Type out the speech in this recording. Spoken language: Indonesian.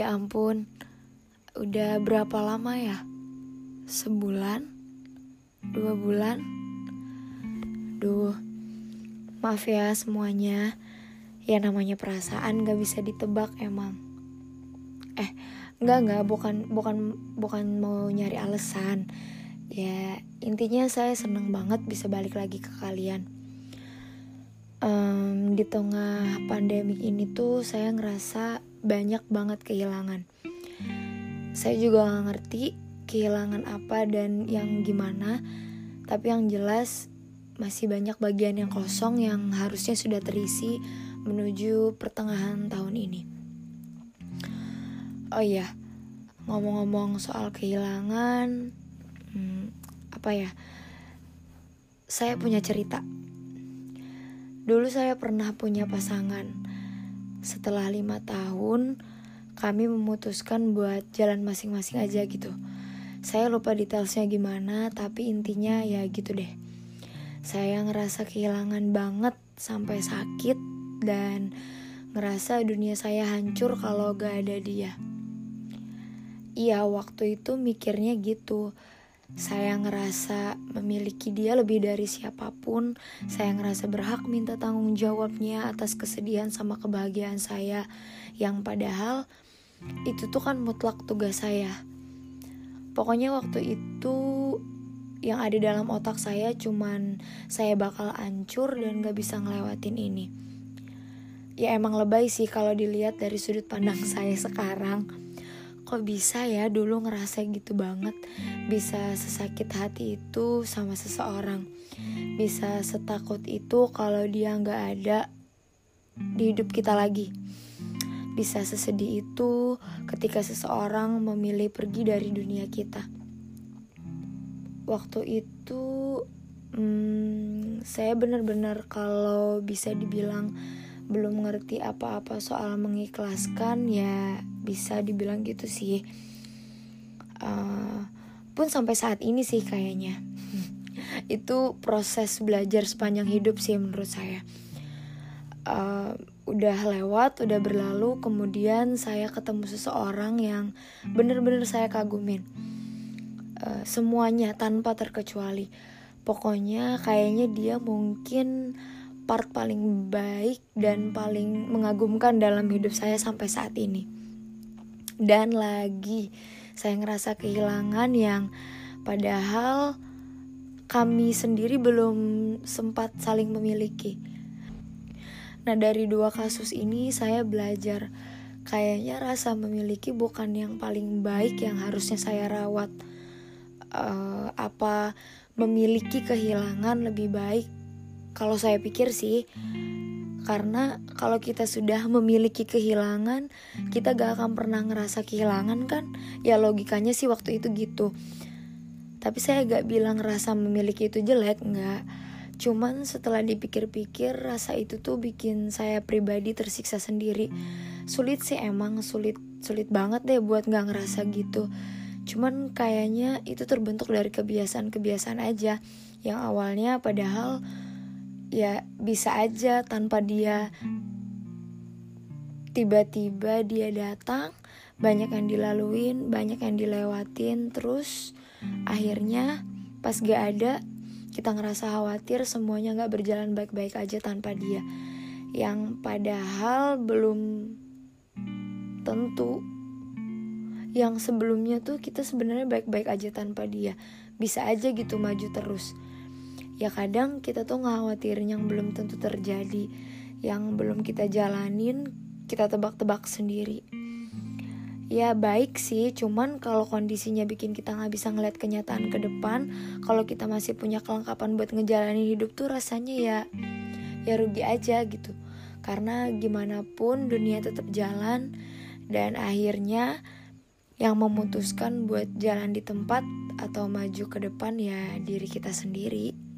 Ya ampun, udah berapa lama ya? Sebulan? Dua bulan? Duh, maaf ya semuanya. Ya namanya perasaan gak bisa ditebak emang. Eh, enggak enggak, bukan bukan bukan mau nyari alasan. Ya intinya saya seneng banget bisa balik lagi ke kalian um, di tengah pandemi ini tuh saya ngerasa banyak banget kehilangan. Saya juga gak ngerti kehilangan apa dan yang gimana, tapi yang jelas masih banyak bagian yang kosong yang harusnya sudah terisi menuju pertengahan tahun ini. Oh iya, ngomong-ngomong soal kehilangan, hmm, apa ya? Saya punya cerita Dulu saya pernah punya pasangan. Setelah lima tahun, kami memutuskan buat jalan masing-masing aja gitu. Saya lupa detailsnya gimana, tapi intinya ya gitu deh. Saya ngerasa kehilangan banget sampai sakit dan ngerasa dunia saya hancur kalau gak ada dia. Iya, waktu itu mikirnya gitu. Saya ngerasa memiliki dia lebih dari siapa pun. Saya ngerasa berhak minta tanggung jawabnya atas kesedihan sama kebahagiaan saya, yang padahal itu tuh kan mutlak tugas saya. Pokoknya waktu itu yang ada dalam otak saya cuman saya bakal hancur dan gak bisa ngelewatin ini. Ya emang lebay sih kalau dilihat dari sudut pandang saya sekarang kok bisa ya dulu ngerasa gitu banget? Bisa sesakit hati itu sama seseorang. Bisa setakut itu kalau dia nggak ada di hidup kita lagi. Bisa sesedih itu ketika seseorang memilih pergi dari dunia kita. Waktu itu hmm, saya benar-benar kalau bisa dibilang belum ngerti apa-apa soal mengikhlaskan ya bisa dibilang gitu sih. Uh, pun sampai saat ini sih kayaknya. Itu proses belajar sepanjang hidup sih menurut saya. Uh, udah lewat udah berlalu kemudian saya ketemu seseorang yang bener-bener saya kagumin. Uh, semuanya tanpa terkecuali. Pokoknya kayaknya dia mungkin part paling baik dan paling mengagumkan dalam hidup saya sampai saat ini. Dan lagi saya ngerasa kehilangan yang padahal kami sendiri belum sempat saling memiliki. Nah, dari dua kasus ini saya belajar kayaknya rasa memiliki bukan yang paling baik yang harusnya saya rawat. Uh, apa memiliki kehilangan lebih baik kalau saya pikir sih, karena kalau kita sudah memiliki kehilangan, kita gak akan pernah ngerasa kehilangan kan? Ya logikanya sih waktu itu gitu. Tapi saya gak bilang rasa memiliki itu jelek, nggak. Cuman setelah dipikir-pikir, rasa itu tuh bikin saya pribadi tersiksa sendiri. Sulit sih emang, sulit sulit banget deh buat gak ngerasa gitu. Cuman kayaknya itu terbentuk dari kebiasaan-kebiasaan aja. Yang awalnya padahal ya bisa aja tanpa dia. Tiba-tiba dia datang banyak yang dilaluin banyak yang dilewatin terus akhirnya pas gak ada kita ngerasa khawatir semuanya gak berjalan baik-baik aja tanpa dia. Yang padahal belum tentu yang sebelumnya tuh kita sebenarnya baik-baik aja tanpa dia. Bisa aja gitu maju terus ya kadang kita tuh khawatirin yang belum tentu terjadi yang belum kita jalanin kita tebak-tebak sendiri ya baik sih cuman kalau kondisinya bikin kita nggak bisa ngeliat kenyataan ke depan kalau kita masih punya kelengkapan buat ngejalanin hidup tuh rasanya ya ya rugi aja gitu karena gimana pun dunia tetap jalan dan akhirnya yang memutuskan buat jalan di tempat atau maju ke depan ya diri kita sendiri.